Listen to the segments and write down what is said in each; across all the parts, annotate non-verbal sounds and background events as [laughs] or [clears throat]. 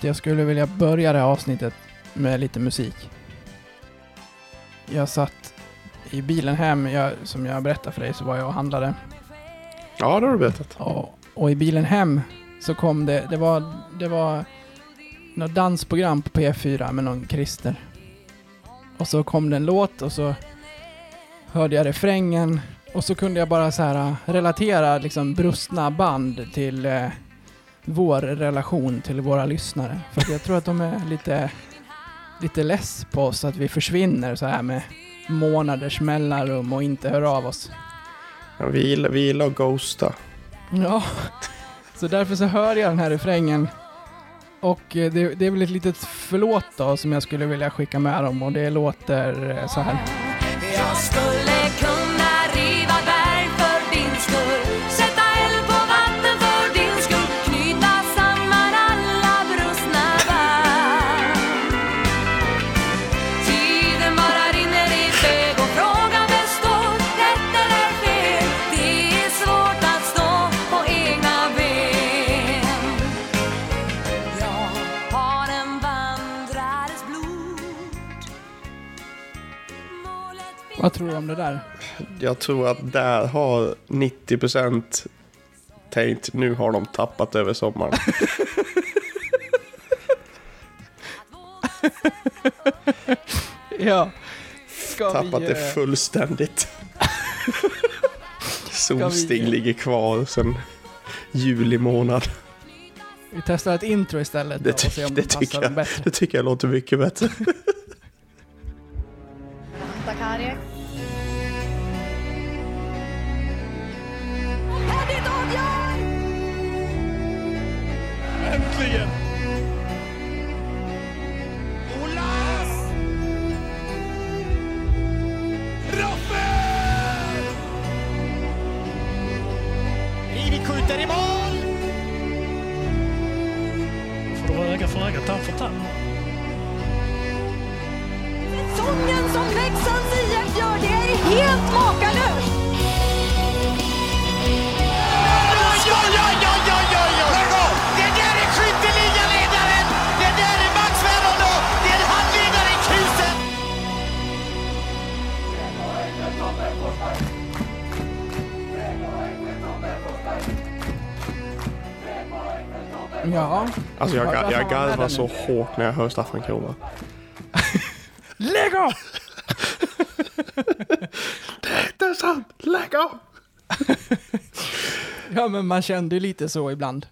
Du, jag skulle vilja börja det här avsnittet med lite musik. Jag satt i bilen hem, jag, som jag berättade för dig så var jag och handlade. Ja, det har du berättat. Och, och i bilen hem så kom det, det var, det var något dansprogram på P4 med någon Christer. Och så kom det en låt och så hörde jag refrängen och så kunde jag bara så här äh, relatera liksom brustna band till eh, vår relation till våra lyssnare. För att jag tror att de är lite, lite less på oss att vi försvinner så här med månaders mellanrum och inte hör av oss. Ja, vi, gillar, vi gillar att ghosta. Ja, så därför så hör jag den här refrängen. Och eh, det, det är väl ett litet förlåt då som jag skulle vilja skicka med dem och det låter eh, så här. Vad tror du om det där? Jag tror att där har 90% tänkt nu har de tappat över sommaren. [laughs] Ja. Ska tappat vi, det eh, fullständigt. [laughs] Solsting vi- ligger kvar sen juli månad. vi testar ett intro istället Det, ty- det, tycker jag, det tycker jag låter mycket bättre. [laughs] Alltså jag, jag garvar så hårt när jag hör Staffan Krona. [laughs] Lägg av! [laughs] Det är sant! Lägg av! [laughs] Ja, men man kände ju lite så ibland.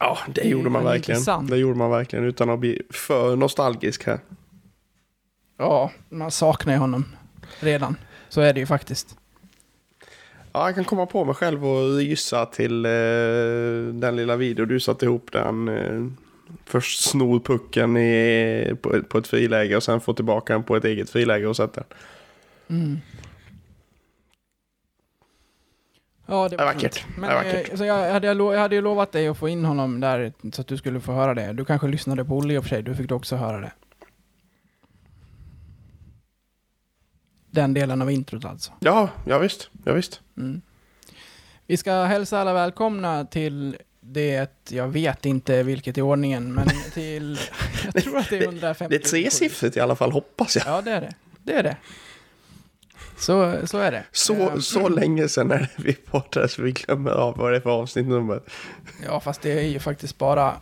Ja, det gjorde man verkligen. intressant. Det gjorde man verkligen utan att bli för nostalgisk här. Ja, man saknar ju honom redan. Så är det ju faktiskt. Ja, jag kan komma på mig själv och gissa till eh, den lilla video du satte ihop där han eh, först snor pucken i, på, på ett friläge och sen får tillbaka den på ett eget friläge och sätter den. Mm. Ja, det Det var vackert. fint. Det Men, är vackert. eh, Så jag, hade, jag, hade ju lovat dig att få in honom där så att du skulle få höra det. Du kanske lyssnade på Olle i och för sig, du fick också höra det. Den delen av introt alltså. Ja, ja visst. Ja, visst. Mm. Vi ska hälsa alla välkomna till det, jag vet inte vilket i ordningen, men till, [laughs] jag tror att det är 150. Det är tresiffrigt i alla fall, hoppas jag. Ja, det är det. Det är det. Så, så är det. Så, Eh, så länge sedan är det vi poddar så vi glömmer av vad det är för avsnittnummer. Ja, fast det är ju faktiskt bara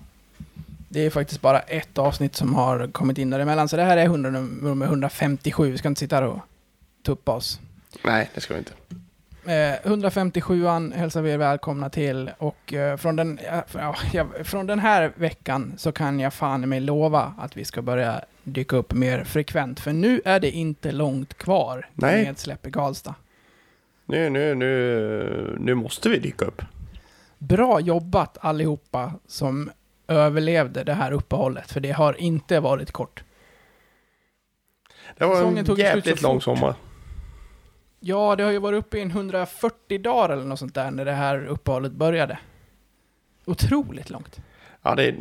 det är faktiskt bara ett avsnitt som har kommit in däremellan. Så det här är 100, nummer 157. Vi ska inte sitta här och tuppa oss. Nej, det ska vi inte. Eh, 157an hälsar vi er välkomna till och eh, från, den, ja, från den här veckan så kan jag fan mig lova att vi ska börja dyka upp mer frekvent. För nu är det inte långt kvar Nej. nedsläpp i Karlstad. Nu, nu, nu, nu måste vi dyka upp. Bra jobbat allihopa som överlevde det här uppehållet, för det har inte varit kort. Det var en jävligt lång sommar. Ja, det har ju varit uppe i en 140 dagar eller något sånt där när det här uppehållet började. Otroligt långt. Ja, det är,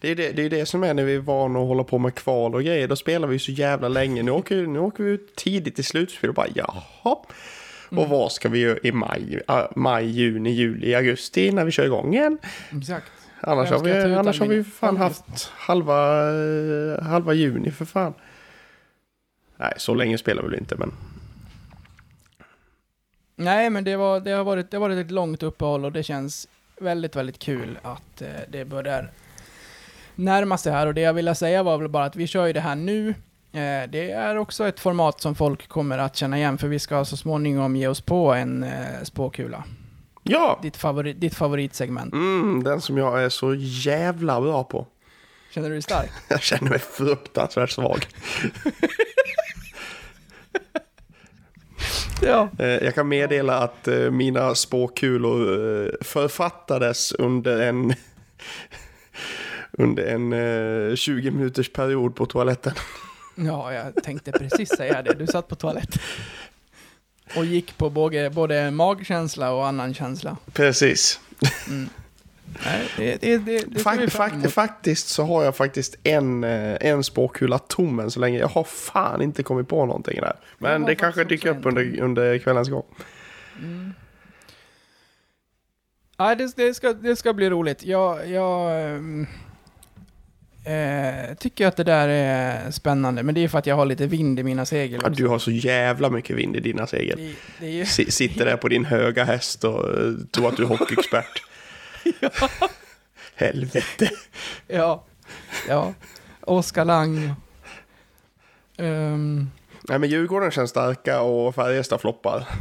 det, är det, det är det som är när vi är vana att hålla på med kval och grejer. Då spelar vi så jävla länge. Nu åker, nu åker vi ut tidigt i slutspel och bara jaha. Och vad ska vi göra i maj, maj, juni, juli, augusti när vi kör igång igen? Exakt. Annars har vi, annars har vi fan haft halva, eh, halva juni för fan. Nej, så länge spelar vi väl inte men. Nej, men det, var, det, har varit, det har varit ett långt uppehåll och det känns väldigt, väldigt kul att eh, det börjar närma sig här. Och det jag ville säga var väl bara att vi kör ju det här nu. Eh, det är också ett format som folk kommer att känna igen, för vi ska så småningom ge oss på en eh, spåkula. Ja! Ditt, favorit, ditt favoritsegment. Mm, den som jag är så jävla bra på. Känner du dig stark? [laughs] Jag känner mig fruktansvärt svag. [laughs] ja. Eh, Jag kan meddela att eh, mina spåkulor eh, författades under en [laughs] under en eh, 20 minuters period på toaletten. Ja, jag tänkte precis säga det. Du satt på toaletten. Och gick på både, både magkänsla och annan känsla. Precis. Nej, det, det, det, faktiskt så har jag faktiskt en, eh, en spåkula tom än så länge. Jag har fan inte kommit på någonting där. Men det kanske dyker upp under, under kvällens gång. Nej, det, det, ska, det ska bli roligt. Jag, jag eh, tycker att det där är spännande, men det är för att jag har lite vind i mina segel. Ja, du har så jävla mycket vind i dina segel. Det, det ju... Si- Sitter där på din höga häst och eh, tror att du är hockeyexpert. [laughs] [laughs] Helvete. Ja. Ja. Oskar Lang. Ehm, Nej men Djurgården känns starka och Färjestad floppar. [laughs]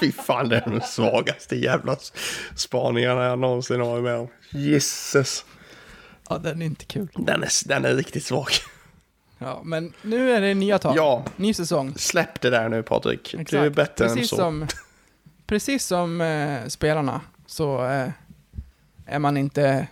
Fy fan det är de svagaste jävla spaningarna jag någonsin har varit med om. Jesus. ja, den är inte kul. Den är, den är riktigt svag. Ja, men nu är det nya tag. Ja. Ny säsong. Släpp det där nu Patrik. Du är Exakt. bättre än precis så. Som, precis som eh, spelarna så eh, är man inte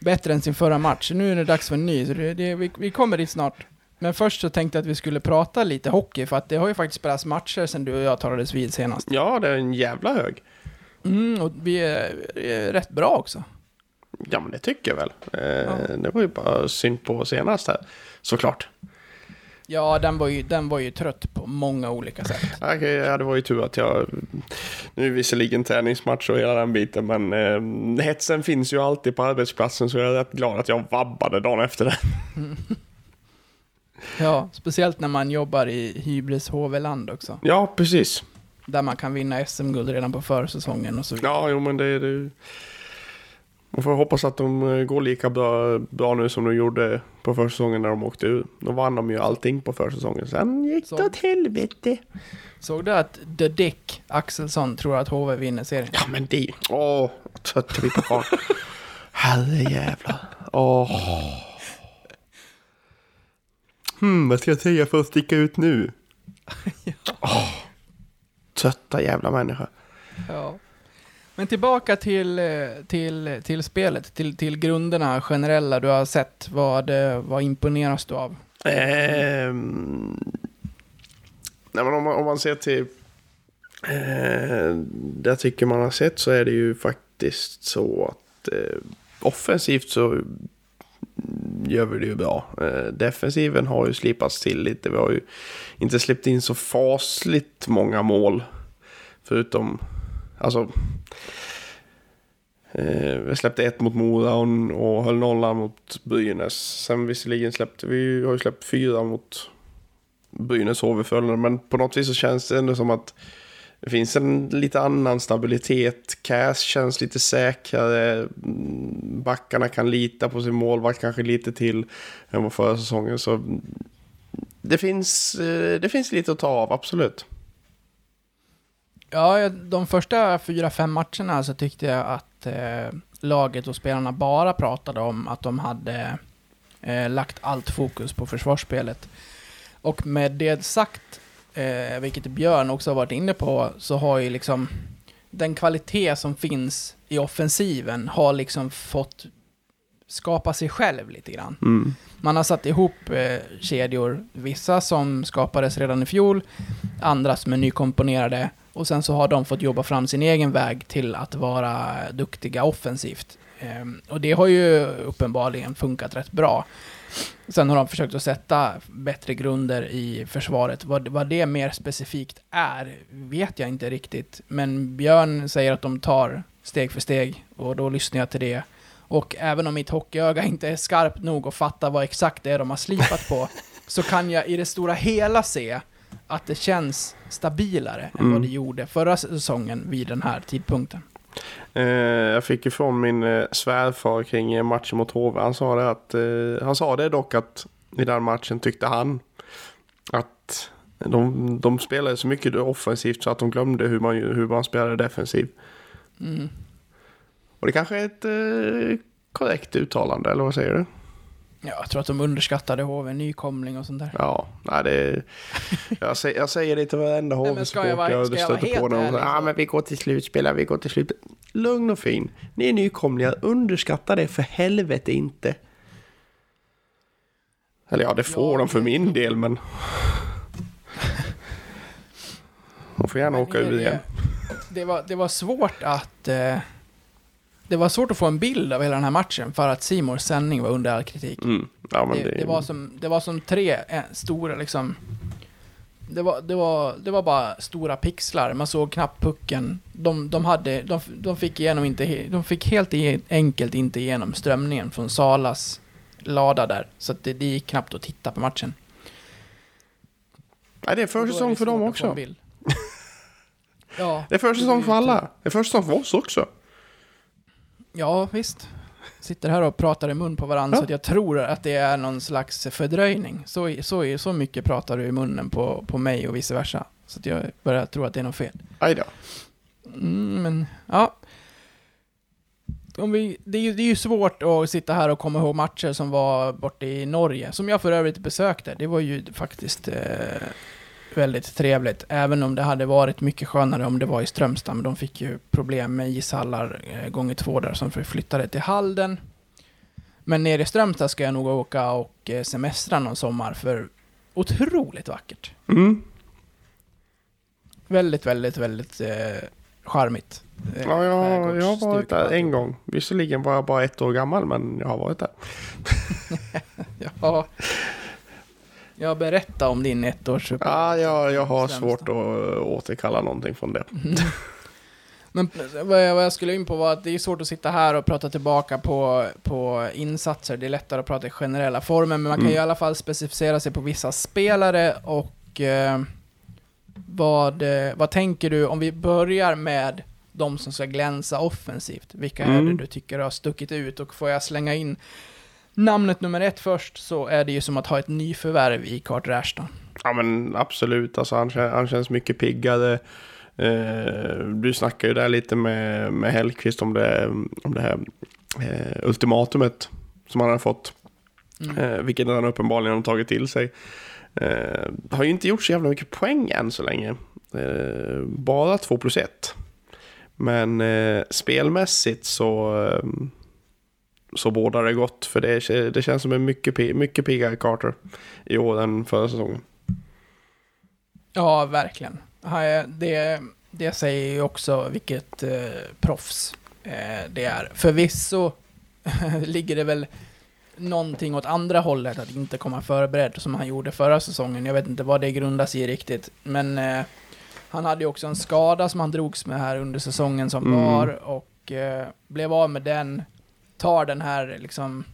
bättre än sin förra match. Nu är det dags för en ny, så det, det, vi, vi kommer dit snart. Men först så tänkte jag att vi skulle prata lite hockey, för att det har ju faktiskt spelats matcher sedan du och jag talades vid senast. Ja, det är en jävla hög. Mm, och vi är, är rätt bra också. Ja men det tycker jag väl. Eh, Ja. Det var ju bara synd på senast här. Såklart. Ja, den var ju, den var ju trött på många olika sätt. [laughs] Okej, ja, det var ju tur att jag... Nu är visserligen träningsmatch och hela den biten, men eh, hetsen finns ju alltid på arbetsplatsen så jag är rätt glad att jag vabbade dagen efter det. [laughs] Ja, speciellt när man jobbar i Hybris HV-land också. Ja, precis. Där man kan vinna SM-guld redan på försäsongen och så vidare. Ja, jo men det... det... Man får hoppas att de eh, går lika bra, bra nu som de gjorde på försäsongen när de åkte ur. Då vann de ju allting på försäsongen. Sen gick Så. det åt helvete. Såg du att The Dick Axelsson tror att HV vinner serien? Ja men det... Åh, vad trött jag blir på karln. [laughs] Herrejävlar. Åh. [laughs] Hmm, vad ska jag säga för att sticka ut nu? [laughs] Åh, trötta jävla människa. Ja. Men tillbaka till, eh, till, till spelet, till, till grunderna generella du har sett. Vad, eh, vad imponeras du av? Eh, nej, men om, man, om man ser till eh, det jag tycker man har sett så är det ju faktiskt så att eh, offensivt så gör vi det ju bra. Eh, defensiven har ju slipats till lite. Vi har ju inte släppt in så fasligt många mål. Förutom, alltså... Eh, vi släppte ett mot Mora och, och höll nollan mot Brynäs. Sen visserligen släppte vi har ju släppt fyra mot Brynäs HV Frölunda. Men på något vis så känns det ändå som att det finns en lite annan stabilitet. Cash känns lite säkrare. Mm, backarna kan lita på sin målvakt kanske lite till än vad förra säsongen. Så det finns, eh, det finns lite att ta av, absolut. Ja, de första fyra, fem matcherna så tyckte jag att eh, laget och spelarna bara pratade om att de hade eh, lagt allt fokus på försvarsspelet. Och med det sagt, eh, vilket Björn också har varit inne på, så har ju liksom den kvalitet som finns i offensiven har liksom fått skapa sig själv lite grann. Mm. Man har satt ihop eh, kedjor, vissa som skapades redan i fjol, andra som är nykomponerade, och sen så har de fått jobba fram sin egen väg till att vara duktiga offensivt. Ehm, och det har ju uppenbarligen funkat rätt bra. Sen har de försökt att sätta bättre grunder i försvaret. Vad, vad det mer specifikt är vet jag inte riktigt. Men Björn säger att de tar steg för steg och då lyssnar jag till det. Och även om mitt hockeyöga inte är skarpt nog att fatta vad exakt det är de har slipat på, [laughs] så kan jag i det stora hela se att det känns stabilare än Mm. vad det gjorde förra säsongen vid den här tidpunkten. Eh, jag fick ju från min eh, svärfar kring eh, matchen mot HV. Han sa det att, eh, han sa det dock att i den matchen tyckte han att de, de spelade så mycket offensivt så att de glömde hur man, hur man spelade defensivt. Mm. Och det kanske är ett eh, korrekt uttalande, eller vad säger du? Ja, jag tror att de underskattade HV, nykomling och sånt där. Ja, nej det... [laughs] Jag säger, jag säger det till varenda jag HV-supporter. jag vara stöter på dem. Ja, så- men vi går till slutspel, vi går till slut. Lugn och fin. Ni är nykomlingar, underskatta det för helvete inte. Eller ja, det får Ja, de för min del, men... De får gärna åka ur igen. det, var, det var svårt att... Eh, det var svårt att få en bild av hela den här matchen för att Simors sändning var under all kritik. Mm. Ja, men Det, det, var som, det var som tre eh, stora liksom... Det var, det, var, det var bara stora pixlar, man såg knappt pucken. De, de, hade, de, de fick igenom inte, de fick helt enkelt inte igenom strömningen från Salas lada där. Så det, det gick knappt att titta på matchen. Nej, det är försäsong det för dem också. [laughs] ja, Det är försäsong för alla. Det är försäsong för oss också. Ja, visst. Sitter här och pratar i mun på varandra Ja. så att jag tror att det är någon slags fördröjning. Så, så, så mycket pratar du i munnen på, på mig och vice versa. Så att jag börjar tro att det är något fel. Aj då. Mm, men, ja. Om vi, det, är, ju- det är ju svårt att sitta här och komma ihåg matcher som var borta i Norge, som jag för övrigt besökte. Det var ju faktiskt eh, väldigt trevligt, även om det hade varit mycket skönare om det var i Strömstad, men de fick ju problem med ishallar eh, gånger två där, som flyttade till Halden. Men nere i Strömstad ska jag nog åka och eh, semestra någon sommar, för otroligt vackert. Mm. Väldigt, väldigt, väldigt eh, charmigt. Eh, Ja, jag, jag har varit där en gång. Visserligen var jag bara ett år gammal, men jag har varit där. [laughs] Ja. Jag berätta om din ettårs Ja, jag, jag har svårt att äh, återkalla någonting från det. [laughs] Men vad jag, vad jag skulle in på var att det är svårt att sitta här och prata tillbaka på, på insatser. Det är lättare att prata i generella former, men man kan Mm. ju i alla fall specificera sig på vissa spelare och eh, vad, eh, vad tänker du om vi börjar med de som ska glänsa offensivt? Vilka är det Mm. du tycker har stuckit ut? Och får jag slänga in namnet nummer ett först så är det ju som att ha ett nyförvärv i Kurt Rashton. Ja, men absolut. Alltså, han, han känns mycket piggare. Eh, du snackar ju där lite med, med Hellqvist om det, om det här eh, ultimatumet som han har fått. Mm. Eh, vilket han uppenbarligen har tagit till sig. Eh, har ju inte gjort så jävla mycket poäng än så länge. Eh, bara 2 plus 1. Men eh, spelmässigt så, så bådar det gott. För det, det känns som en mycket, mycket piggare Carter i år än förra säsongen. Ja, verkligen. Det, det säger ju också vilket eh, proffs eh, det är. Förvisso [laughs] ligger det väl någonting åt andra hållet att inte komma förberedd som han gjorde förra säsongen. Jag vet inte vad det grundas i riktigt. Men eh, han hade ju också en skada som han drogs med här under säsongen som Mm. var och eh, blev av med den. Tar den här liksom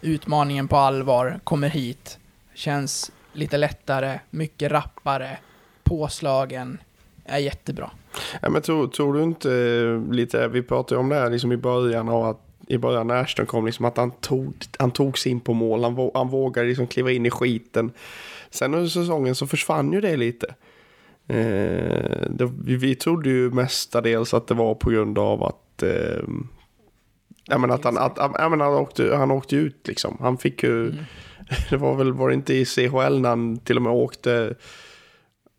utmaningen på allvar, kommer hit, känns lite lättare, mycket rappare, påslagen, är jättebra. Ja, men tror, tror du inte eh, lite, vi pratade om det här liksom i början av att i början när Ashton kom, liksom att han tog, han tog sig in på mål, han, vå- han vågade liksom kliva in i skiten. Sen under säsongen så försvann ju det lite. Eh, det, vi, vi trodde ju mestadels att det var på grund av att, eh, ja, men att han, att, ja, men han, åkte, han åkte ut liksom. Han fick ju, Mm. [laughs] det var väl, var det inte i CHL när han till och med åkte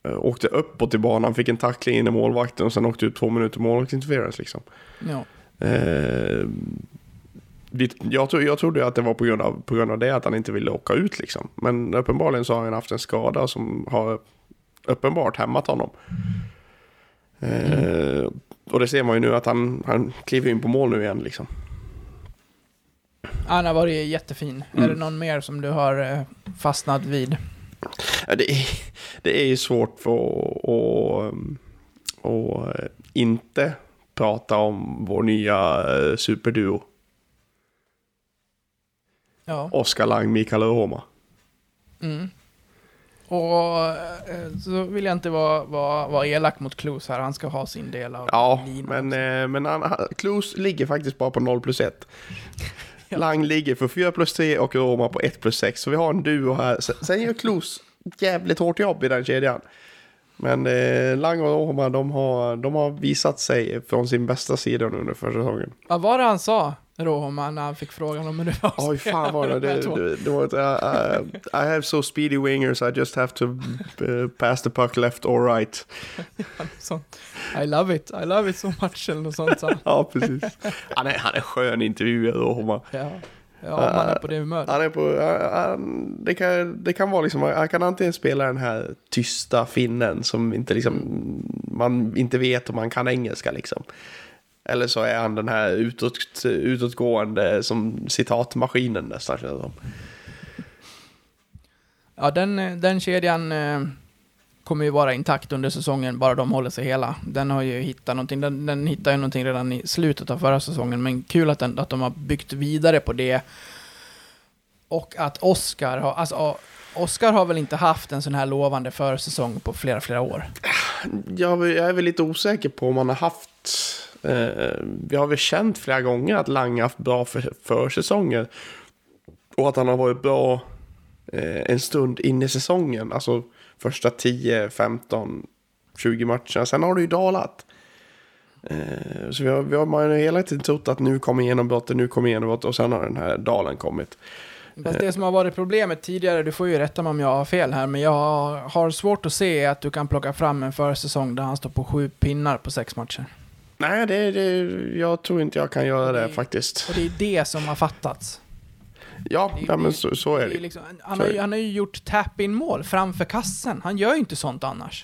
eh, åkte uppåt i banan, fick en tackling in i målvakten och sen åkte ut två minuter målvaktsinterference liksom. Ja. Eh, jag, tro, jag trodde ju att det var på grund, av, på grund av det att han inte ville åka ut liksom. Men uppenbarligen så har han haft en skada som har uppenbart hämmat honom. Eh, och det ser man ju nu att han, han kliver in på mål nu igen liksom. Han har varit jättefin. Är Mm. det någon mer som du har eh, fastnat vid? Ja, det, är, det är ju svårt för att, att, att inte prata om vår nya eh, superduo. Ja. Oskar Lang, Mikael Roma. Mm. Och eh, så vill jag inte vara, vara, vara elak mot Klos här, han ska ha sin del av Ja, men, men han, Klos ligger faktiskt bara på 0 plus 1. [laughs] Lang ligger för 4 plus 3 och Roma på 1 plus 6. Så vi har en duo här. Sen, gör Klos jävligt hårt jobb i den kedjan. Men eh, Lang och Roma, de har, de har visat sig från sin bästa sida under försäsongen. Vad var det han sa, Rohoma, när han fick frågan om hur det var att Oj, fan var det. Det, det, det var ett, uh, uh, I have so speedy wingers, I just have to uh, pass the puck left or right. [laughs] I love it, I love it so much, eller något sånt han. Ja, precis. Han är, han är skön intervjuare, Roma. Ja, ja om man är på det humöret. Han är på, han, det, kan, det kan vara liksom, han kan antingen spela den här tysta finnen som inte liksom, man inte vet om man kan engelska liksom. Eller så är han den här utåt, utåtgående som citatmaskinen nästan känns som. Ja, den, den kedjan eh, kommer ju vara intakt under säsongen, bara de håller sig hela. Den har ju hittat någonting, den, den hittade ju någonting redan i slutet av förra säsongen, men kul att, den, att de har byggt vidare på det. Och att Oscar har, alltså Oscar har väl inte haft en sån här lovande försäsong på flera, flera år. Jag, jag är väl lite osäker på om man har haft... Eh, vi har väl känt flera gånger att Lang har haft bra för, försäsonger. Och att han har varit bra eh, en stund in i säsongen. Alltså första 10, 15, 20 matcherna. Sen har det ju dalat. Eh, så vi har, vi har man har hela tiden trott att nu kommer genombrottet, nu kommer genombrottet. Och sen har den här dalen kommit. Fast det som har varit problemet tidigare, du får ju rätta mig om jag har fel här, men jag har svårt att se att du kan plocka fram en försäsong där han står på sju pinnar på sex matcher. Nej, det, det, jag tror inte jag kan göra det Det- faktiskt. Och det är det som har fattats. Ja, det- ja men så, så är Det liksom, han, har han har ju gjort tap-in mål framför kassen. Han gör ju inte sånt annars.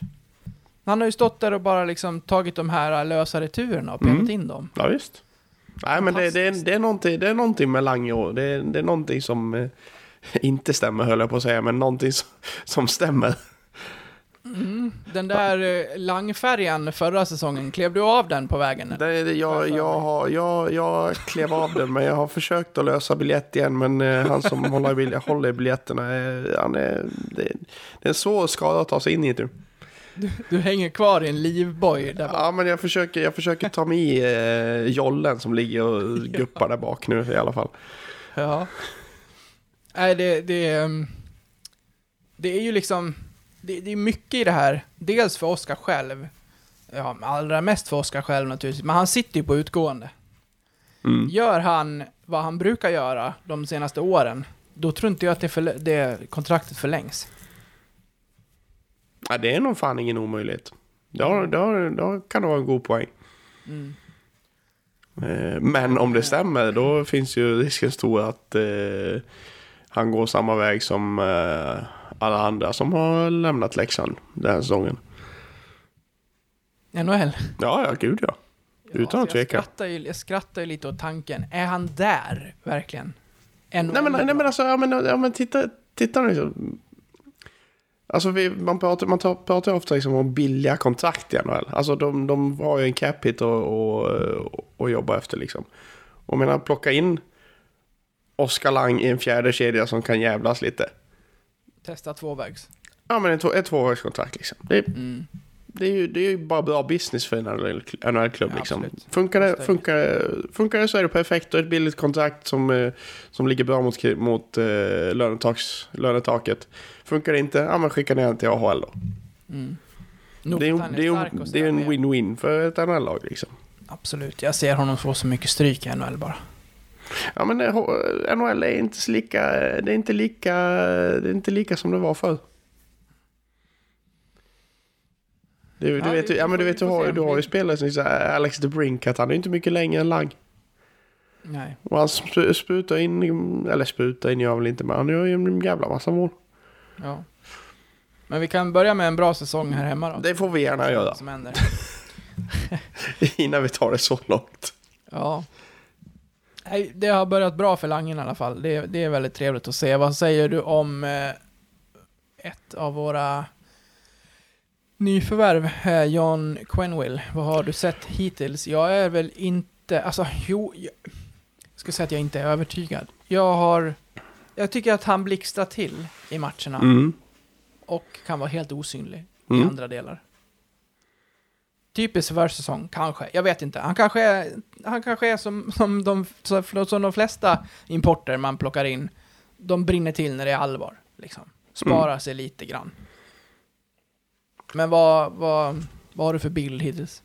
Han har ju stått där och bara liksom tagit de här lösa returerna och petat Mm. in dem. Ja, visst. Nej, men det, det, är, det, är någonting, det är någonting med Lange och det, är- det är någonting som eh, [laughs] inte stämmer höll jag på att säga, men någonting som, som stämmer. Den där eh, langfärjan förra säsongen, klev du av den på vägen? Det, det, jag, jag, har, jag, jag klev av den, men jag har försökt att lösa biljett igen, men eh, han som håller, håller i biljetterna, är, han är, det, det är en svår skada att ta sig in i. Typ. Du hänger kvar i en livboj där bak. Ja, men jag försöker, jag försöker ta mig i eh, jollen som ligger och guppar där bak nu i alla fall. Ja. Nej, det, det, ehm, det är ju liksom, det, det är mycket i det här. Dels för Oskar själv. Ja, allra mest för Oskar själv naturligtvis. Men han sitter ju på utgående. Mm. Gör han vad han brukar göra de senaste åren, då tror inte jag att det, förlä- det kontraktet förlängs. Ja, det är nog fan ingen omöjlighet. Har, det har, kan det vara en god poäng. Mm. Eh, Men om det stämmer, då finns ju risken stor att eh, han går samma väg som eh, alla andra som har lämnat Leksand den här säsongen. NHL. Ja, ja, gud ja. Utan Ja, att så jag tveka. skrattar, ju, jag skrattar ju lite åt tanken. Är han där, verkligen? NHL Nej men, nej, men alltså, ja, men, ja, men titta, titta nu. liksom. Alltså vi, man pratar, man tar, pratar ofta liksom om billiga kontrakt i NHL. Alltså de, de har ju en cap hit och, och, och jobba efter liksom. Och jag menar plocka in Oskar Lang i en fjärde kedja som kan jävlas lite. Testa tvåvägs. Ja men ett, ett tvåvägskontrakt liksom. Det, Mm. det, är ju, det är ju bara bra business för en NHL-klubb Ja, liksom. Funkar det, funkar, det- funkar det så är det perfekt och ett billigt kontrakt som, eh, som ligger bra mot, mot eh, lönetaks, lönetaket. Funkar det inte, ja men skicka ner den till AHL då. Mm. Det är, det, är, det är en win-win för ett NHL-lag liksom. Absolut, jag ser honom få så mycket stryk i NHL bara. Ja men eh, NHL är inte lika, det är inte lika, det är inte lika som det var förr. Du, du, Ja, vet, vi- ju- ja, men du, vet, du, har, du har ju spelare som här, Alex DeBrink, att han är inte mycket längre än Lang. Nej. Och han sp- sprutar in, eller sprutar in gör han väl inte, men han gör ju en jävla massa mål. Ja. Men vi kan börja med en bra säsong här hemma då. Det får vi gärna göra, som händer. [laughs] innan vi tar det så långt. Ja. Nej, det har börjat bra för Langen i alla fall. Det, det är väldigt trevligt att se. Vad säger du om eh, ett av våra Nyförvärv, eh, John Quenville. Vad har du sett hittills? Jag är väl inte, alltså jo, jag ska säga att jag inte är övertygad. Jag har, jag tycker att han blixtrar till i matcherna Mm. och kan vara helt osynlig i Mm. andra delar. Typisk försäsong, kanske. Jag vet inte. Han kanske är, han kanske är som, som, de, som de flesta importer man plockar in. De brinner till när det är allvar. Liksom. Sparar sig lite grann. Men vad, vad, vad har du för bild hittills?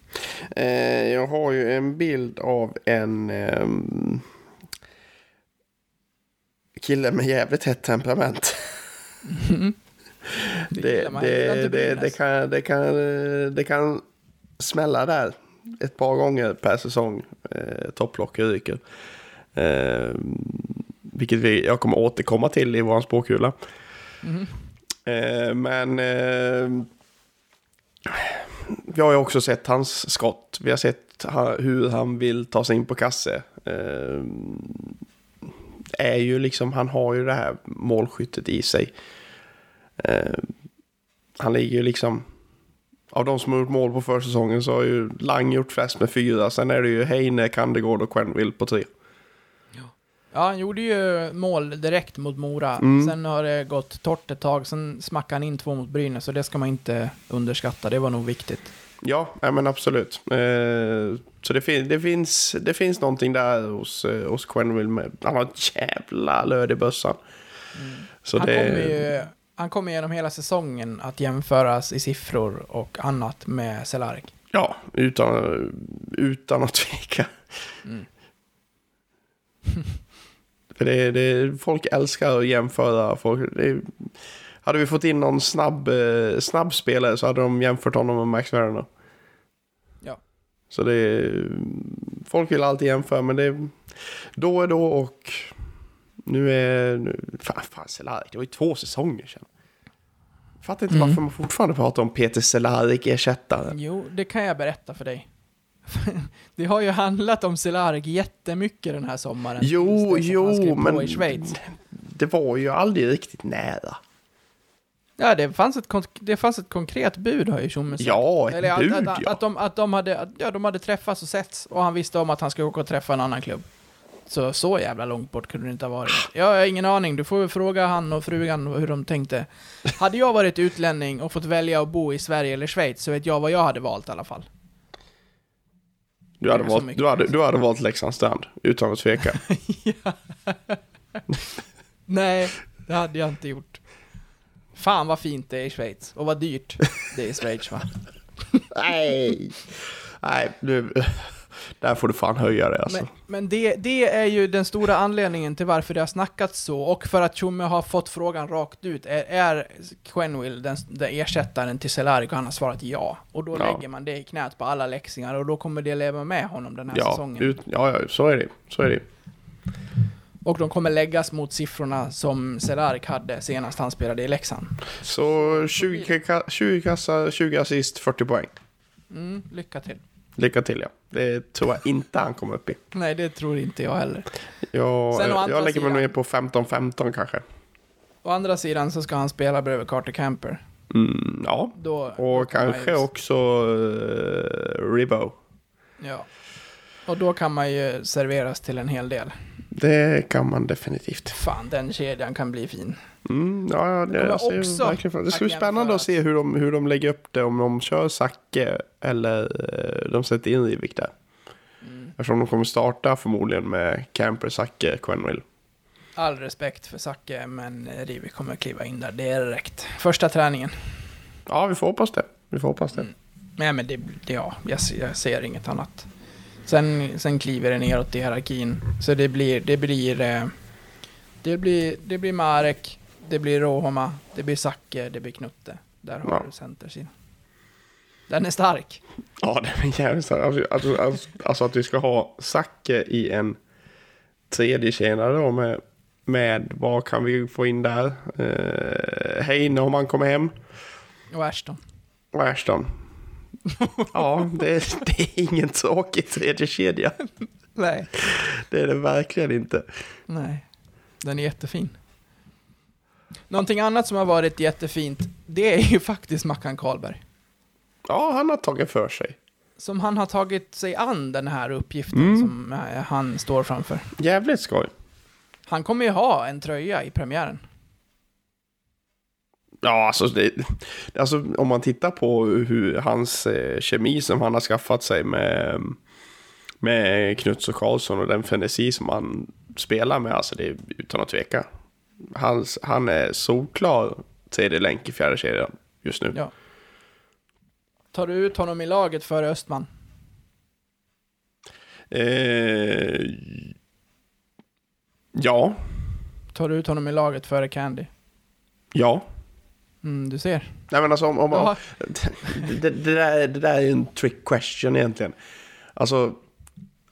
Eh, jag har ju en bild av en ehm, kille med jävligt hett temperament. [laughs] Det. Jag det, kan, det, kan, det kan smälla där ett par gånger per säsong. Eh, topplock ryker. Eh, vilket vi, jag kommer återkomma till i vår spåkula. Mhm. Eh, men eh, vi har ju också sett hans skott. Vi har sett ha, hur han vill ta sig in på kasse. Eh, är ju liksom, han har ju det här målskyttet i sig. Eh, han ligger ju liksom... Av de som har gjort mål på försäsongen så har ju Lang gjort flest med fyra. Sen är det ju Heine, Kandegård och Quenville på tre. Ja, han gjorde ju mål direkt mot Mora. Mm. Sen har det gått torrt ett tag. Sen smackade han in två mot Brynäs. Så det ska man inte underskatta. Det var nog viktigt. Ja, nej, men absolut. Eh, så det, fin- det, finns, det finns någonting där hos, eh, hos Quenville. Med. Han har ett jävla löd i bössan. Så han, det, kommer ju, han kommer genom hela säsongen att jämföras i siffror och annat med Cehlarik. Ja, utan, utan att [laughs] tveka. Mm. För det, det, folk älskar att jämföra. Folk, det, hade vi fått in någon snabb, eh, snabb spelare så hade de jämfört honom med Max Werner. Ja. Så det folk vill alltid jämföra men det då är då och nu är, nu, fan, fan Cehlarik, det var ju två säsonger sedan. Fattar inte Mm. varför man fortfarande pratar om Peter Cehlarik ersättare. Jo, det kan jag berätta för dig. [laughs] det har ju handlat om Cehlarik jättemycket den här sommaren. Jo, att jo, men det var ju aldrig riktigt nära. Ja, det fanns ett, det fanns ett konkret bud har ju Tjomme sagt. Ja, ett Eller att, bud att, ja. att, de, att de hade, att, ja, de hade träffats och setts och han visste om att han skulle åka och träffa en annan klubb. Så, så jävla långt bort kunde det inte ha varit. Jag har ingen aning, du får väl fråga han och frugan hur de tänkte. Hade jag varit utlänning och fått välja att bo i Sverige eller Schweiz så vet jag vad jag hade valt i alla fall. Du hade, valt, du hade, du hade valt Leksands strand, utan att tveka. [laughs] Nej, det hade jag inte gjort. Fan vad fint det är i Schweiz. Och vad dyrt det är i Schweiz va? [laughs] Nej, nej, nu, där får du fan höja det alltså. Men, men det, det är ju den stora anledningen till varför det har snackats så, och för att Tjomme har fått frågan rakt ut. Är, är Quenville den, den ersättaren till Cehlarik? Och han har svarat ja. Och då Ja. lägger man det i knät på alla läxingar, och då kommer det leva med honom den här ja, säsongen. ut, ja, ja, så är det. Så är det. Och de kommer läggas mot siffrorna som Cehlarik hade senast han spelade i Leksand. Så 20, ka- 20 kassar, 20 assist, 40 poäng. Mm, lycka till. Lycka till ja. Det tror jag inte han kommer upp i. Nej, det tror inte jag heller. Jag, Sen jag lägger mig sidan- ner på 15-15 kanske. Å andra sidan så ska han spela bredvid Carter Camper. Mm, ja, Då, och kanske ju- också uh, Ribbo. Ja. Och då kan man ju serveras till en hel del. Det kan man definitivt. Fan, den kedjan kan bli fin. Mm, ja, det, jag ser också verkligen fram- det ska bli spännande att se hur de, hur de lägger upp det. Om de kör Zacke eller eh, de sätter in Rivik där. Mm. Eftersom de kommer starta förmodligen med Camper, Zacke, Quenville. All respekt för Zacke, men Rivik kommer kliva in där direkt. Första träningen. Ja, vi får hoppas det. Vi får hoppas det. Mm. Nej, men det, det ja, jag, jag ser inget annat. Sen, sen kliver det neråt i hierarkin. Så det blir, det blir, eh, det blir, det blir Marek, det blir Rohoma, det blir Zacke, det blir Knutte. Där har Ja. du centersidan. Den är stark. Ja, det är jävligt starkt. alltså, alltså, alltså, alltså att vi ska ha Zacke i en tredje kedja då med, med vad kan vi få in där? Eh, Heine om han kommer hem. Och Ashton. Och Ashton. Ja, det är, det är ingen tråkig tredje kedja. Nej. Det är det verkligen inte. Nej. Den är jättefin. Någonting annat som har varit jättefint, det är ju faktiskt Mackan Karlberg. Ja, han har tagit för sig. som han har tagit sig an den här uppgiften Mm. som eh, han står framför. Jävligt skoj. Han kommer ju ha en tröja i premiären. Ja, alltså, det, alltså om man tittar på hur hans eh, kemi som han har skaffat sig med, med Knuts och Karlsson och den frenesi som han spelar med, alltså det är utan att tveka. Hans, han är solklar tredje länk i fjärde kedjan just nu. Ja. Tar du ut honom i laget före Östman? Eh, ja, Tar du ut honom i laget före Candy? ja. Mm, du ser. Nej men alltså om, om, [laughs] det, det, där, det där är ju en trick question egentligen. Alltså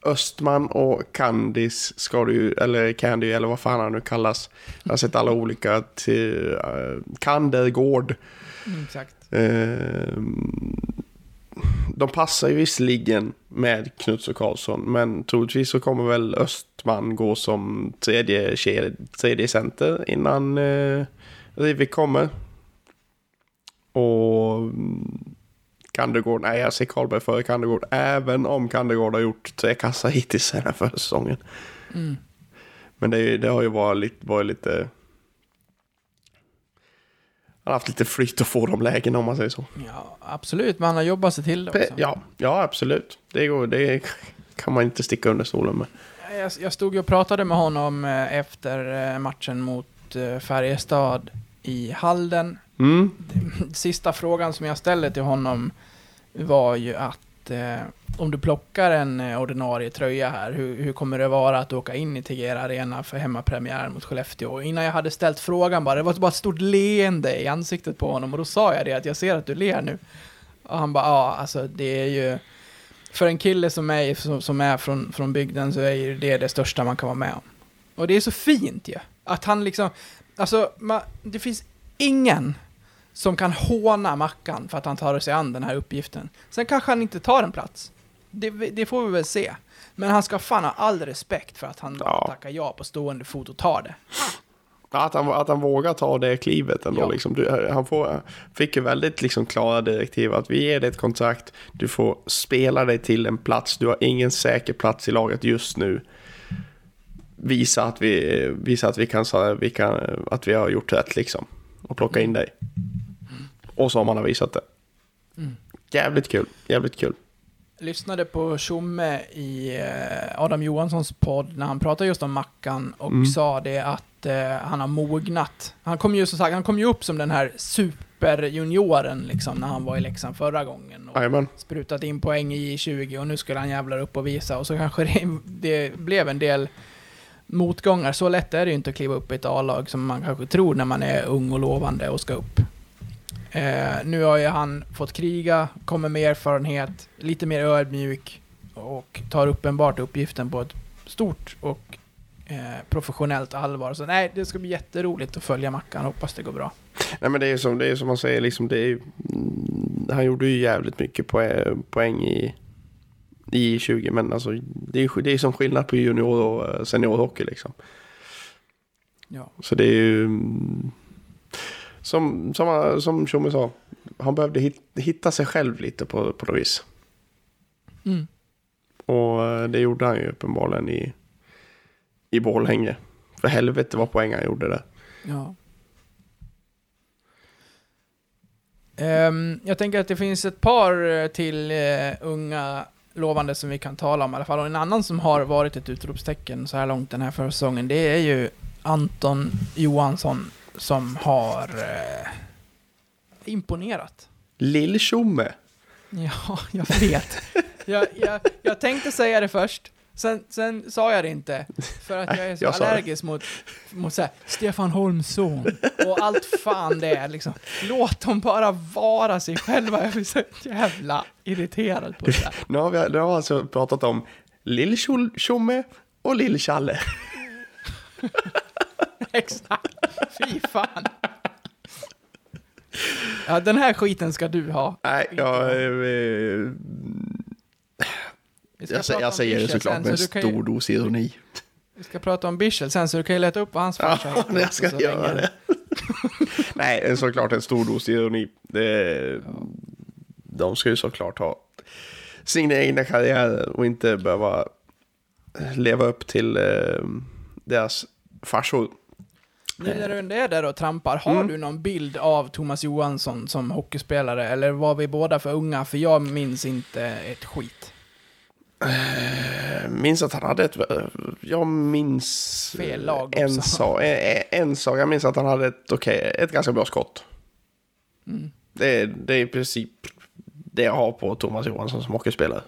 Östman och Candice ska du eller Candy eller vad fan han nu kallas. Jag har sett alla olika till uh, Kandergård. Mm, exakt. Eh, de passar ju visserligen med Knuts och Karlsson, men troligtvis så kommer väl Östman gå som tredje, tredje center innan eh, Rivik kommer. Och mm, Kandergård, nej jag ser Karlberg före Kandergård, även om Kandergård har gjort tre kassar hittills den här försäsongen. Mm. Men det, det har ju varit lite, varit lite... Han har haft lite flyt att få de lägena om man säger så. Ja, absolut, men han har jobbat sig till det också. Ja, ja absolut. Det, går, det kan man inte sticka under stolen med. Jag, jag stod ju och pratade med honom eh, efter eh, matchen mot eh, Färjestad i Halden. Mm. Sista frågan som jag ställde till honom var ju att eh, om du plockar en eh, ordinarie tröja här, hur, hur kommer det vara att åka in i Tegera Arena för hemmapremiären mot Skellefteå? Och innan jag hade ställt frågan bara, det var bara ett stort leende i ansiktet på honom och då sa jag det att jag ser att du ler nu. Och han bara, ja alltså det är ju, för en kille som mig som, som är från, från bygden så är ju det det största man kan vara med om. Och det är så fint ju. Att han liksom, alltså ma, det finns ingen som kan håna Mackan för att han tar sig an den här uppgiften. Sen kanske han inte tar en plats. Det, det får vi väl se. Men han ska fan ha all respekt för att han Ja. tackar ja på stående fot och tar det. Att han, att han vågar ta det klivet ändå. Ja. Liksom. Du, han får, fick ju väldigt liksom, klara direktiv att vi ger dig ett kontrakt, du får spela dig till en plats, du har ingen säker plats i laget just nu. Visa att vi, visa att vi, kan, vi kan, att vi har gjort rätt liksom. Och plocka in dig. Och så har man visat det. Mm. Jävligt kul, jävligt kul. lyssnade på Tjomme i eh, Adam Johanssons podd när han pratade just om Mackan och Mm. sa det att eh, han har mognat. Han kom ju som sagt, han kom ju upp som den här superjunioren liksom när han var i Leksand förra gången. Och sprutat in poäng i 20 och nu skulle han jävlar upp och visa och så kanske det, det blev en del motgångar. Så lätt är det ju inte att kliva upp i ett A-lag som man kanske tror när man är ung och lovande och ska upp. Eh, nu har ju han fått kriga, kommer med erfarenhet, lite mer ödmjuk och tar uppenbart uppgiften på ett stort och eh, professionellt allvar. Så nej, det ska bli jätteroligt att följa Mackan, hoppas det går bra. Nej men det är som, det är som man säger, liksom, det är, mm, han gjorde ju jävligt mycket poäng i, i 20 men alltså det är, det är som skillnad på junior och eh, seniorhockey liksom. Ja. Så det är ju mm, som, som, som Tjomme sa, han behövde hit, hitta sig själv lite på, på något vis. Mm. Och eh, det gjorde han ju uppenbarligen i, i Borlänge. För helvete vad poäng han gjorde där. Ja. Ehm, jag tänker att det finns ett par eh, till eh, unga lovande som vi kan tala om i alla fall. Och en annan som har varit ett utropstecken så här långt den här försäsongen, det är ju Anton Johansson som har eh, imponerat. Lill-Tjomme. Ja, jag vet. jag, jag, jag tänkte säga det först, sen, sen sa jag det inte. För att jag är så Jag allergisk mot, mot så här, Stefan Holmsson och allt fan det är liksom. Låt dem bara vara sig själva. Jag blir så jävla irriterad på det där. [laughs] Nu har vi, nu har vi alltså pratat om Lill-Tjomme och Lill-Challe. [laughs] Exakt. Fy fan. Ja, den här skiten ska du ha. Nej, jag, jag, jag säger det såklart sen, med en så kan ju- stor dos ironi. Vi ska prata om Bichel sen, så du kan ju leta upp vad hans farsa Ja, heter jag ska göra det. [laughs] Nej, såklart en stor dos ironi. Det, de ska ju såklart ha sina egna karriärer och inte behöva leva upp till eh, deras farsor. Nu när du ändå är där och trampar, har Mm. du någon bild av Thomas Johansson som hockeyspelare? Eller var vi båda för unga? För jag minns inte ett skit. Jag minns att han hade ett... Jag minns... Fel lag en, också. sak, en, sak. Jag minns att han hade ett, okej, ett ganska bra skott. Mm. Det, är- det är i princip det jag har på Thomas Johansson som hockeyspelare.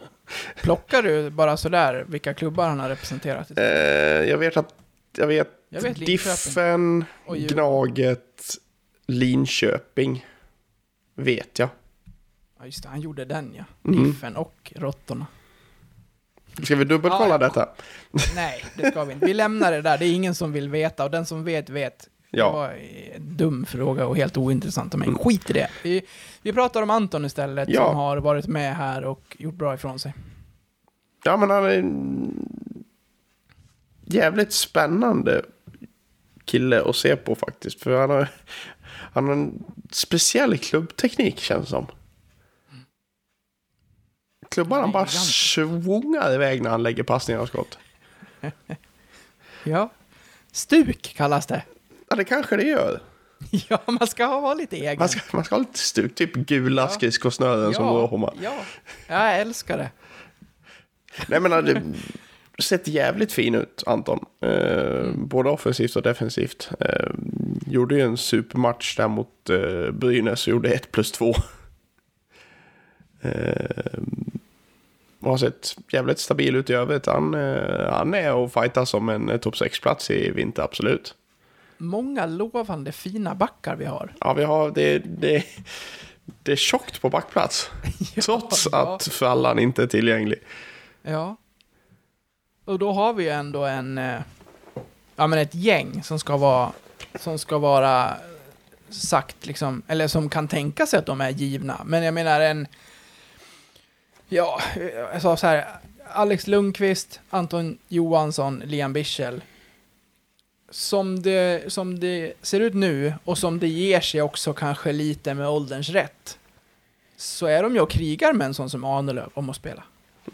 Plockar du bara sådär vilka klubbar han har representerat? Eh, jag vet att... Jag vet, Jag vet. Diffen. Gnaget, Linköping. Vet jag. Ja, just det, han gjorde den ja. Mm. Diffen och Råttorna. Ska vi dubbelkolla Ja, detta? Nej, det ska vi inte. Vi lämnar det där. Det är ingen som vill veta och den som vet, vet. Det Ja. var en dum fråga och helt ointressant av mig. Skit i det. Vi, vi pratar om Anton istället, Ja. som har varit med här och gjort bra ifrån sig. Ja, men han är en jävligt spännande kille att se på faktiskt. För han har, han har en speciell klubbteknik känns det som. Klubbarna Han bara svungar iväg när han lägger passningar och skott. [laughs] Ja. Stuk kallas det. Ja, det kanske det gör. [laughs] Ja, man ska ha lite egen. Man ska, man ska ha lite stuk, typ gula Ja. skridskosnören som ja, Råhammar. ja, jag älskar det. [laughs] Nej men det sett jävligt fin ut Anton. Eh, Både offensivt och defensivt. Eh, gjorde ju en supermatch där mot eh, Brynäs och gjorde 1 plus 2. Eh, och har sett jävligt stabil ut i övrigt. Han, eh, han är och fightar som en eh, topp 6-plats i vinter, absolut. Många lovande fina backar vi har. Ja, vi har, det, det, det är tjockt på backplats. [laughs] Trots ja. att Frallan inte är tillgänglig. Ja. Och då har vi ändå en... eh, Ja, men ett gäng som ska vara... Som ska vara sagt liksom... Eller som kan tänka sig att de är givna. Men jag menar en... Ja, jag sa så här. Alex Lundqvist, Anton Johansson, Liam Bichel. Som det, som det ser ut nu och som det ger sig också kanske lite med ålderns rätt. Så är de ju och krigar med en sån som Ahnelöv om att spela.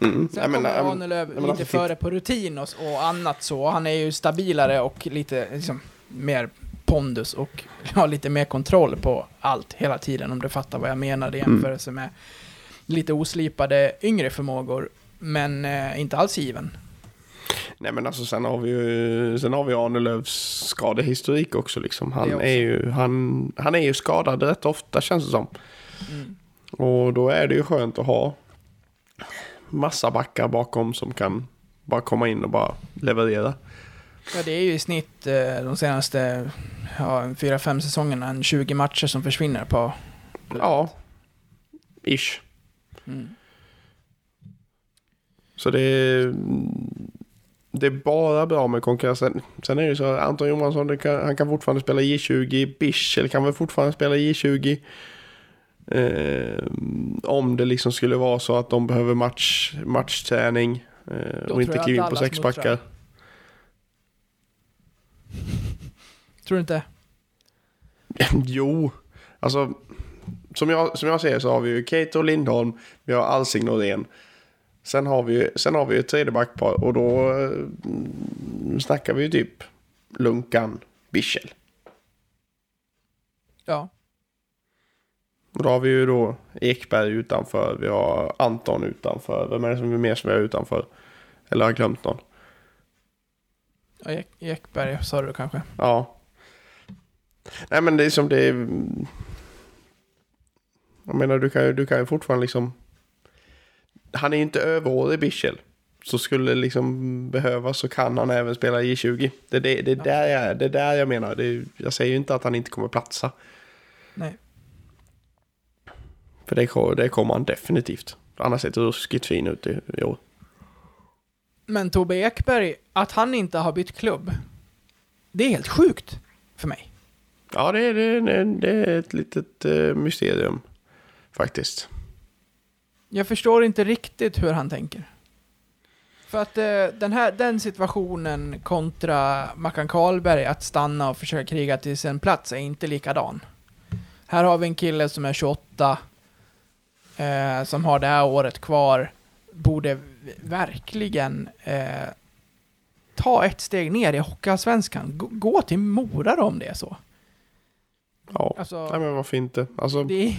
Mm. Sen kommer Ahnelöv lite alltså, före på rutin och, och annat så. Han är ju stabilare och lite liksom, mer pondus och [laughs] har lite mer kontroll på allt hela tiden om du fattar vad jag menar i Mm. jämförelse med lite oslipade yngre förmågor. Men eh, inte alls given. Nej men alltså sen har vi ju, sen har vi Arnelövs skadehistorik också liksom. Han också. är ju, han, han är ju skadad rätt ofta känns det som. Mm. Och då är det ju skönt att ha massa backar bakom som kan bara komma in och bara leverera. Ja, det är ju i snitt eh, de senaste ja, fyra, fem säsongerna en 20 matcher som försvinner på... Ja, ish. Mm. Så det är, det är bara bra med konkurrensen. Sen är det ju så att Anton Johansson, kan, han kan fortfarande spela J20. Bischel kan väl fortfarande spela J20. Eh, om det liksom skulle vara så att de behöver match, matchträning eh, och inte kliva in på sexpackar. Tror du inte? [laughs] jo, alltså som jag, som jag ser så har vi ju Kate och Lindholm, vi har Alsing Norén. Sen har vi ju sen har vi ett tredje backpar och då eh, snackar vi ju typ Lunkan, Bischel. Ja. Och då har vi ju då Ekberg utanför, vi har Anton utanför. Vem är det som är mer som är utanför? Eller har jag glömt någon? Ja, Ek- Ekberg sa du kanske? Ja. Nej men det är som det är... Jag menar du kan ju, du kan ju fortfarande liksom... Han är ju inte överårig Bischel. Så skulle det liksom behövas så kan han även spela J20. Det är det, det, är där, jag, det är där jag menar. Det jag säger ju inte att han inte kommer platsa. Nej. För det, det kommer han definitivt. Han har sett ruskigt fin ut i, i år. Men Tobbe Ekberg, att han inte har bytt klubb, det är helt sjukt för mig. Ja, det är, det, är- det är ett litet eh, mysterium faktiskt. Jag förstår inte riktigt hur han tänker. För att eh, den här den situationen kontra Mackan Karlberg att stanna och försöka kriga till sin plats är inte likadan. Här har vi en kille som är 28, eh, som har det här året kvar, borde verkligen eh, ta ett steg ner i Hockeyallsvenskan. Gå- Gå till Mora då om det är så. Ja, Alltså- Nej, men varför inte? Alltså, Det är,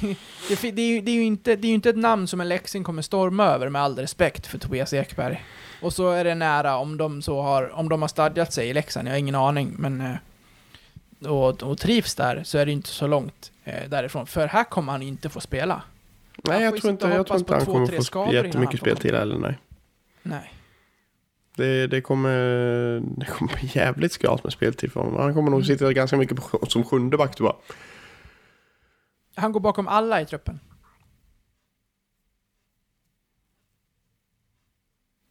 det, det, är, ju- det, är ju inte, det är ju inte ett namn som en Leksing kommer storma över med all respekt för Tobias Ekberg. Och så är det nära om de så har, om de har stadgat sig i Leksand, jag har ingen aning, men eh, och, och trivs där så är det inte så långt eh, därifrån. För här kommer han inte få spela. nej, jag tror inte, jag tror inte han kommer få jättemycket speltid heller, nej. Nej. Det, det, kommer, [laughs] det kommer bli jävligt skralt med speltid för honom. Han kommer nog Mm. sitta ganska mycket på, som sjunde back tror jag. Han går bakom alla i truppen.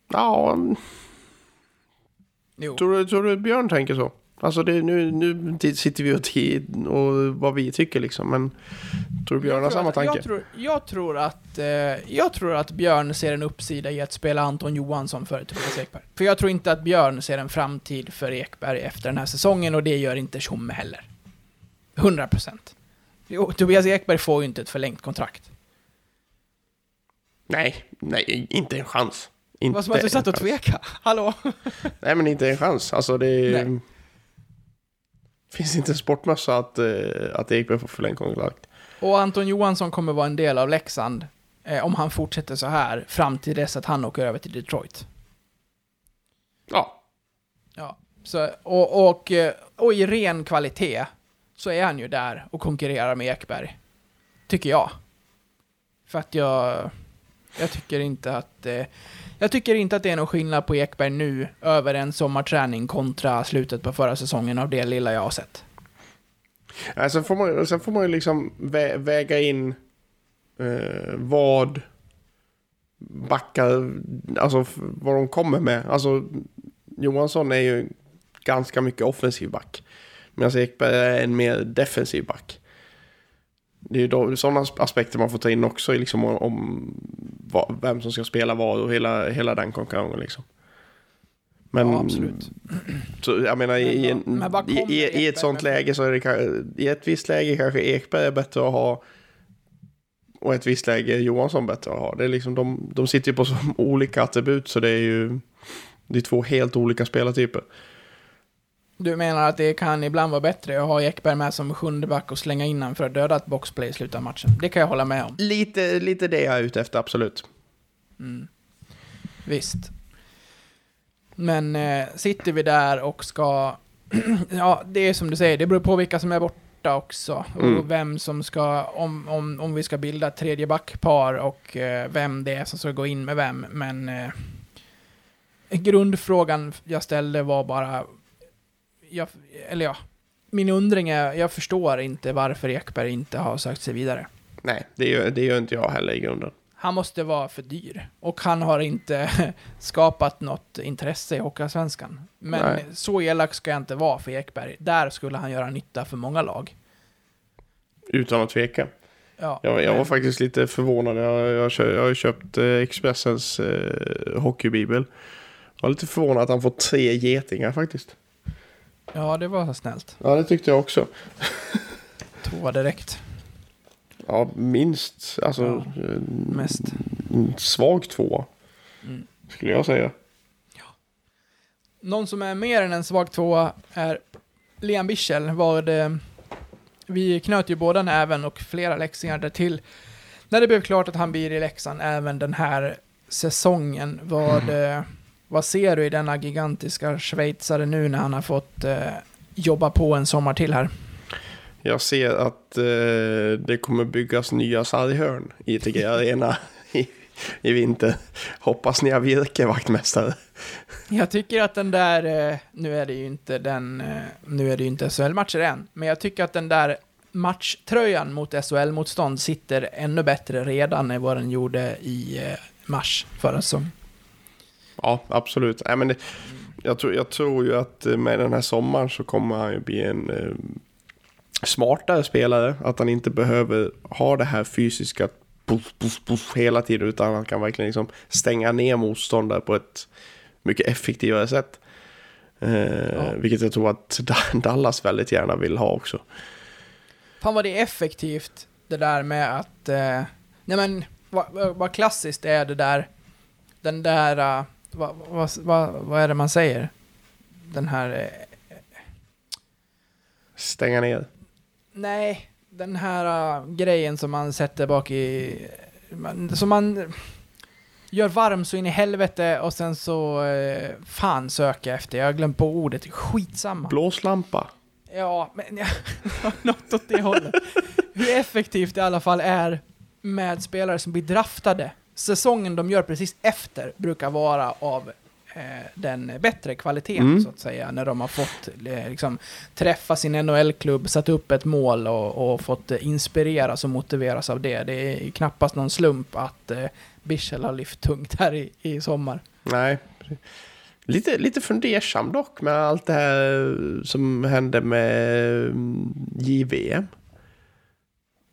Ja, Jo. tror du, tror du Björn tänker så? Alltså det, nu, nu sitter vi och, ti- och vad vi tycker liksom, men tror du Björn har samma att- tanke? Jag tror, jag tror att, eh, jag tror att Björn ser en uppsida i att spela Anton Johansson före Tobias Ekberg. För jag tror inte att Björn ser en framtid för Ekberg efter den här säsongen och det gör inte Tjomme heller. 100 procent. Tobias Ekberg får ju inte ett förlängt kontrakt. Nej, nej, inte en chans. Inte Vad som att du satt och chans. tveka. Hallå? Nej, men inte en chans. Alltså det Nej. Finns inte en sportmössa att, eh, att Ekberg får förlängt kontrakt. Och Anton Johansson kommer vara en del av Leksand eh, om han fortsätter så här fram till dess att han åker över till Detroit. Ja, Ja, så, och, och, eh, och i ren kvalitet så är han ju där och konkurrerar med Ekberg. Tycker jag. För att jag... Jag tycker inte att... Eh, jag tycker inte att det är någon skillnad på Ekberg nu över en sommarträning kontra slutet på förra säsongen av det lilla jag har sett. Ja, sen, får man, sen får man ju liksom vä väga in eh, vad backar, alltså vad de kommer med. Alltså Johansson är ju ganska mycket offensiv back. Medan Ekberg är en mer defensiv back. Det är ju då- sådana aspekter man får ta in också liksom om, om vad, vem som ska spela vad och hela, hela den konkurrensen liksom. Men, Ja, absolut. Så jag menar i, en, Men i, i, i ett sånt läge så är det ka- i ett visst läge kanske Ekberg är bättre att ha och ett visst läge är Johansson bättre att ha. Det är liksom, de, de sitter ju på så [laughs] olika attribut så det är ju det är två helt olika spelartyper. Du menar att det kan ibland vara bättre att ha Ekberg med som sjunde back och slänga in honom för att döda ett boxplay i slutet av matchen. Det kan jag hålla med om. Lite, lite det jag är ute efter, absolut. Mm. Visst. Men eh, sitter vi där och ska... [clears throat] ja, det är som du säger, det beror på vilka som är borta också. Mm. Och vem som ska... Om, om, om vi ska bilda ett tredje backpar och eh, vem det är som ska gå in med vem. Men... Eh, grundfrågan jag ställde var bara... Jag, eller ja, min undring är, jag förstår inte varför Ekberg inte har sökt sig vidare. Nej, det gör, det gör inte jag heller i grunden. Han måste vara för dyr. Och han har inte [laughs] skapat något intresse i Hockeyallsvenskan. Men Nej. så elak ska jag inte vara för Ekberg. Där skulle han göra nytta för många lag. Utan att tveka. Ja, Jag, jag var men- faktiskt lite förvånad. Jag, jag, jag har köpt eh, Expressens eh, hockeybibel. Jag var lite förvånad att han får tre getingar faktiskt. Ja, det var snällt. Ja, det tyckte jag också. Två direkt. Ja, minst. Alltså, Ja, eh, mest. svag tvåa. Mm. Skulle jag säga. Någon som är mer än en svag tvåa är Liam Bichel. Vad, eh, vi knöt ju båda näven och flera läxingar där till när det blev klart att han blir i Leksand även den här säsongen. Vad, eh, vad ser du i denna gigantiska schweizare nu när han har fått eh, jobba på en sommar till här? Jag ser att eh, det kommer byggas nya sarghörn i TG Arena i, i vinter. Hoppas ni har virke, vaktmästare. Jag tycker att den där, eh, nu är det ju inte den, eh, nu är det ju inte SHL-matcher än, men jag tycker att den där matchtröjan mot SHL-motstånd sitter ännu bättre redan än vad den gjorde i eh, mars förra säsongen. Ja, absolut. Nej, men det, jag, tror, jag tror ju att med den här sommaren så kommer han ju bli en eh, smartare spelare. Att han inte behöver ha det här fysiska puff, puff, puff hela tiden. Utan han kan verkligen liksom stänga ner motståndare på ett mycket effektivare sätt. Eh, Vilket jag tror att Dallas väldigt gärna vill ha också. Fan vad det är effektivt, det där med att, eh, nej men, vad, vad- vad klassiskt är det där, den där, uh, vad, vad, vad, vad är det man säger? Den här, eh, Stänga ner. nej, den här uh, grejen som man sätter bak i, man, som man gör varm så in i helvete och sen så, eh, fan söker jag efter, jag har glömt på ordet, skitsamma. Blåslampa. Ja, men ja, [laughs] något åt det hållet. Hur effektivt det i alla fall är med spelare som blir draftade. Säsongen de gör precis efter brukar vara av eh, den bättre kvaliteten Mm. så att säga. När de har fått eh, liksom, träffa sin NHL-klubb, satt upp ett mål och, och fått eh, inspireras och motiveras av det. Det är knappast någon slump att eh, Bichel har lyft tungt här i, i sommar. Nej. Lite, lite fundersam dock med allt det här som hände med JVM.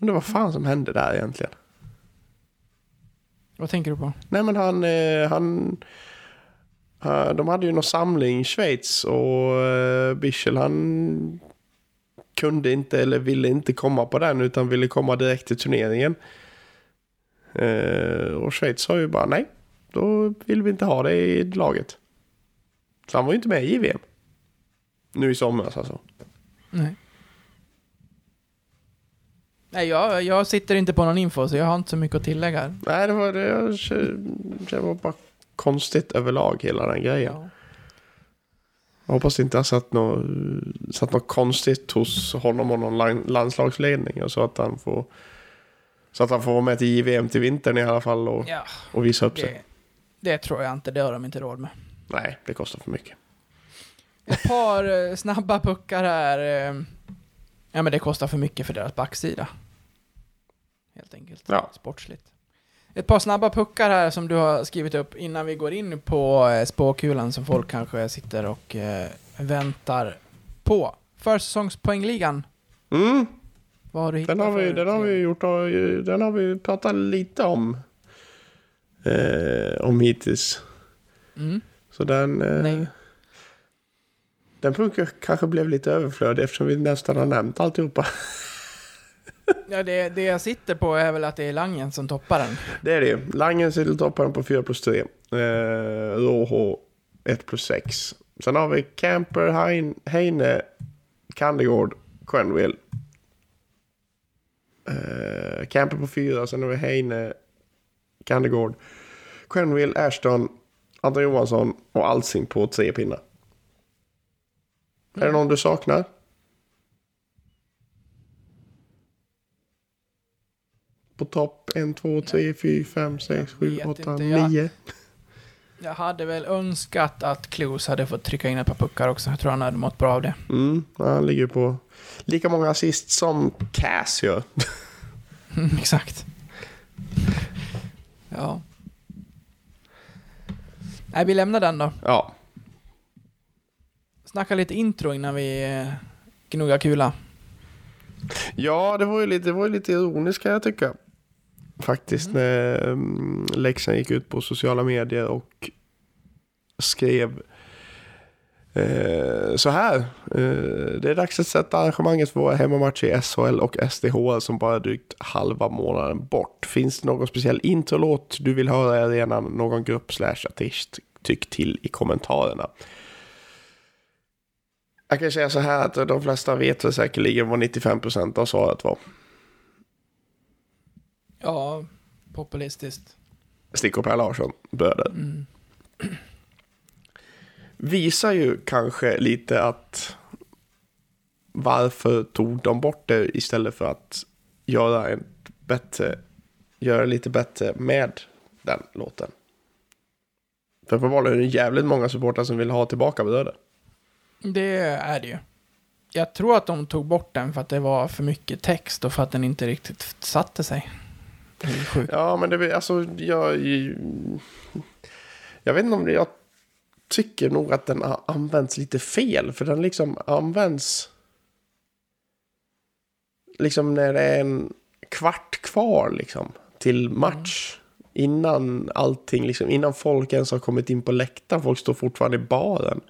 Undrar vad fan som hände där egentligen. Vad tänker du på? Nej men han, eh, han, eh, de hade ju någon samling i Schweiz och eh, Bichel han kunde inte eller ville inte komma på den utan ville komma direkt till turneringen. Och Schweiz sa ju bara nej, då vill vi inte ha det i laget. Så han var ju inte med i VM. Nu i somras alltså. Nej. Nej, jag, jag sitter inte på någon info, så jag har inte så mycket att tillägga. Nej, det var, det, det var bara konstigt överlag hela den grejen. Ja. Jag hoppas det inte har satt något, satt något konstigt hos honom och någon lan- landslagsledning. Så att han får så att han får vara med till JVM till vintern i alla fall och, Ja, och visa upp sig. det, det tror jag inte. Det har de inte råd med. Nej, det kostar för mycket. Ett par eh, snabba puckar här. eh, Ja, men det kostar för mycket för deras backsida. Helt enkelt. Ja. Sportsligt. Ett par snabba puckar här som du har skrivit upp innan vi går in på eh, spåkulan som folk kanske sitter och eh, väntar på. Försäsongspoängligan. Mm, Vad har du hittat den har vi, den har vi gjort, den har vi pratat lite om. Eh, om hittills. Mm. Så den, eh, Nej. den punkten kanske blev lite överflödig eftersom vi nästan har nämnt alltihopa. [laughs] Ja, det, det jag sitter på är väl att det är Langen som toppar den. Det är det ju. Langen sitter topparen på 4 plus 3. Eh, Rojo 1 plus 6. Sen har vi Camper, Hein, Heine, Kandegård, Quenville. Eh, Camper på 4. Sen har vi Heine, Kandegård, Quenville, Ashton, Anton Johansson och Alsing på tre pinnar. Är det någon du saknar? På topp 1, 2, 3, 4, 5, 6, 7, vet 8, inte, jag- 9. Jag hade väl önskat att Clues hade fått trycka in ett par puckar också. Jag tror han hade mått bra av det. Mm, han ligger på lika många assist som Cass gör. Mm, Exakt. Ja. Nej, vi lämnar den då. Ja, Snacka lite intro innan vi eh, gnuggar kula. ja det var ju lite, det var ju lite ironiskt kan jag tycka. Faktiskt när um, Leksand gick ut på sociala medier och skrev eh, så här. Eh, det är dags att sätta arrangemanget för våra hemmamatcher i SHL och SDHL som bara är drygt halva månaden bort. Finns det någon speciell introlåt du vill höra i arenan? Någon grupp slash artist? Tyck till i kommentarerna. Jag kan säga så här att de flesta vet väl säkerligen vad 95% av svaret var. Ja, populistiskt. Stick och Per Larsson, bröder. Mm. Visar ju kanske lite att varför tog de bort det istället för att göra en bättre, göra lite bättre med den låten. För uppenbarligen är det jävligt många supportrar som vill ha tillbaka bröder. Det är det ju. Jag tror att de tog bort den för att det var för mycket text och för att den inte riktigt satte sig. Sjukt. Ja, men det är alltså, jag... Jag vet inte om det, jag tycker nog att den har använts lite fel. För den liksom används... Liksom när det är en kvart kvar liksom till match. Innan allting, liksom, innan folk ens har kommit in på läktaren. Folk står fortfarande i baren.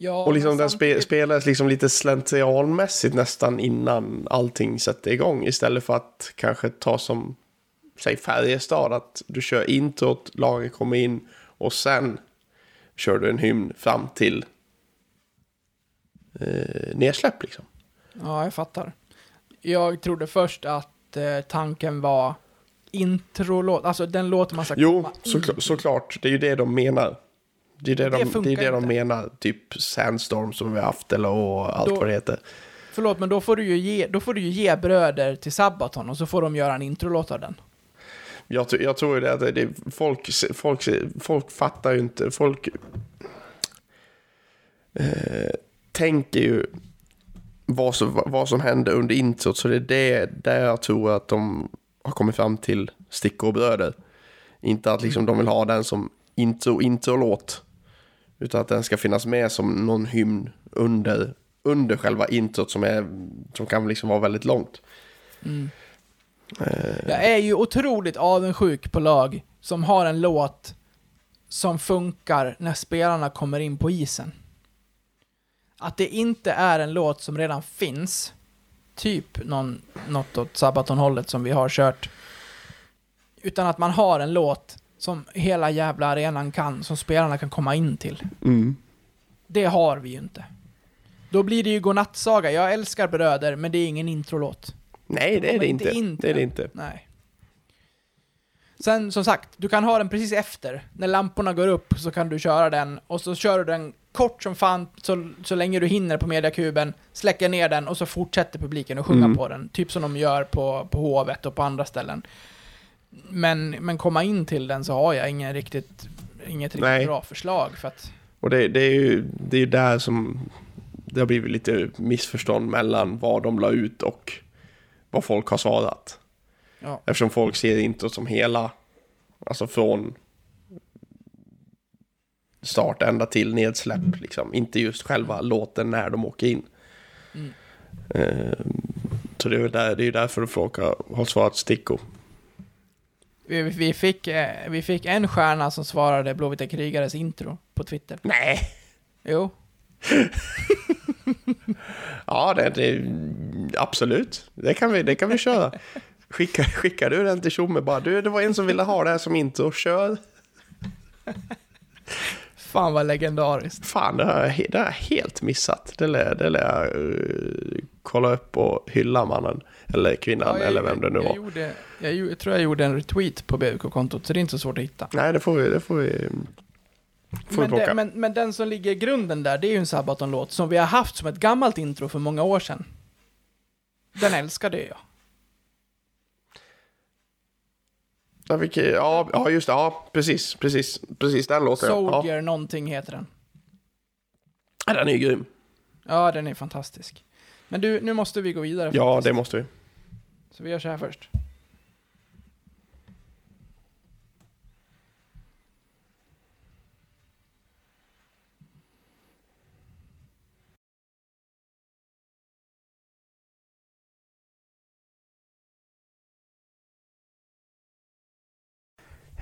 Ja, Och liksom den samtidigt- spelades liksom lite slentrianmässigt nästan innan allting sätter igång. Istället för att kanske ta som, säg Färjestad, att du kör introt, lagen kommer in och sen kör du en hymn fram till eh, nedsläpp liksom. Ja, jag fattar. Jag trodde först att eh, tanken var introlåt, alltså den låt man ska Jo, komma in såklart, i. såklart. Det är ju det de menar. Det är det, Det de, det, är det de menar. Typ Sandstorm som vi har haft eller och allt Då- vad det heter. Förlåt, men då får, du ju ge, då får du ju ge bröder till Sabaton och så får de göra en introlåt av den. Jag, jag tror ju det att det folk, folk, folk fattar ju inte. Folk eh, tänker ju vad som, vad som hände under introt. Så det är det där jag tror att de har kommit fram till stickor och bröder. Inte att liksom de vill ha den som intro, intro-låt. Utan att den ska finnas med som någon hymn under, under själva introt som, är, som kan liksom vara väldigt långt. Mm. Jag är ju otroligt avundsjuk på lag som har en låt som funkar när spelarna kommer in på isen. Att det inte är en låt som redan finns, typ någon, något åt Sabaton-hållet som vi har kört, utan att man har en låt som hela jävla arenan kan, som spelarna kan komma in till. Det har vi ju inte. Då blir det ju godnattsaga. Jag älskar bröder, men det är ingen introlåt. Nej, det är det inte inte. Det är det inte. Nej. Sen som sagt, du kan ha den precis efter. När lamporna går upp så kan du köra den och så kör du den kort som fan så, så länge du hinner på mediakuben, släcker ner den och så fortsätter publiken att sjunga Mm. på den. Typ som de gör på, på Hovet och på andra ställen. Men, men komma in till den så har jag ingen riktigt, inget riktigt Nej. bra förslag för att Och det, det är ju det är ju där som det har blivit lite missförstånd mellan vad de la ut och vad folk har svarat. Ja. Eftersom folk ser inte som hela, alltså från start ända till nedsläpp, liksom. Inte just själva låten när de åker in. Mm. Eh, så det är ju där, det är ju därför folk har, har svarat stickor. Vi, vi, fick, eh, vi fick en stjärna som svarade Blåvita krigares intro på Twitter. Nej! Jo, [laughs] Ja, det, det, absolut. Det kan vi, det kan vi köra. Skicka, skickar du den till Tjomme bara, du, det var en som ville ha det här som intro, kör. Fan vad legendariskt. Fan, det har jag, det har jag helt missat. Det lär, det lär jag uh, kolla upp och hylla mannen. Eller kvinnan, Ja, jag- eller vem det nu jag var. Gjorde, jag, tror jag gjorde en retweet på BUK-kontot, så det är inte så svårt att hitta. Nej, det får vi, det får vi, får vi Men, det, men, men den som ligger i grunden där, det är ju en Sabaton-låt som vi har haft som ett gammalt intro för många år sedan. Den älskade jag. Ja, ja, ja, just det. Ja, precis, precis, precis den låten. Ja. Soldier någonting heter den. Ja, den är ju grym. Ja, den är fantastisk. Men du, nu måste vi gå vidare. Ja, faktiskt. det måste vi. Så vi gör så här först.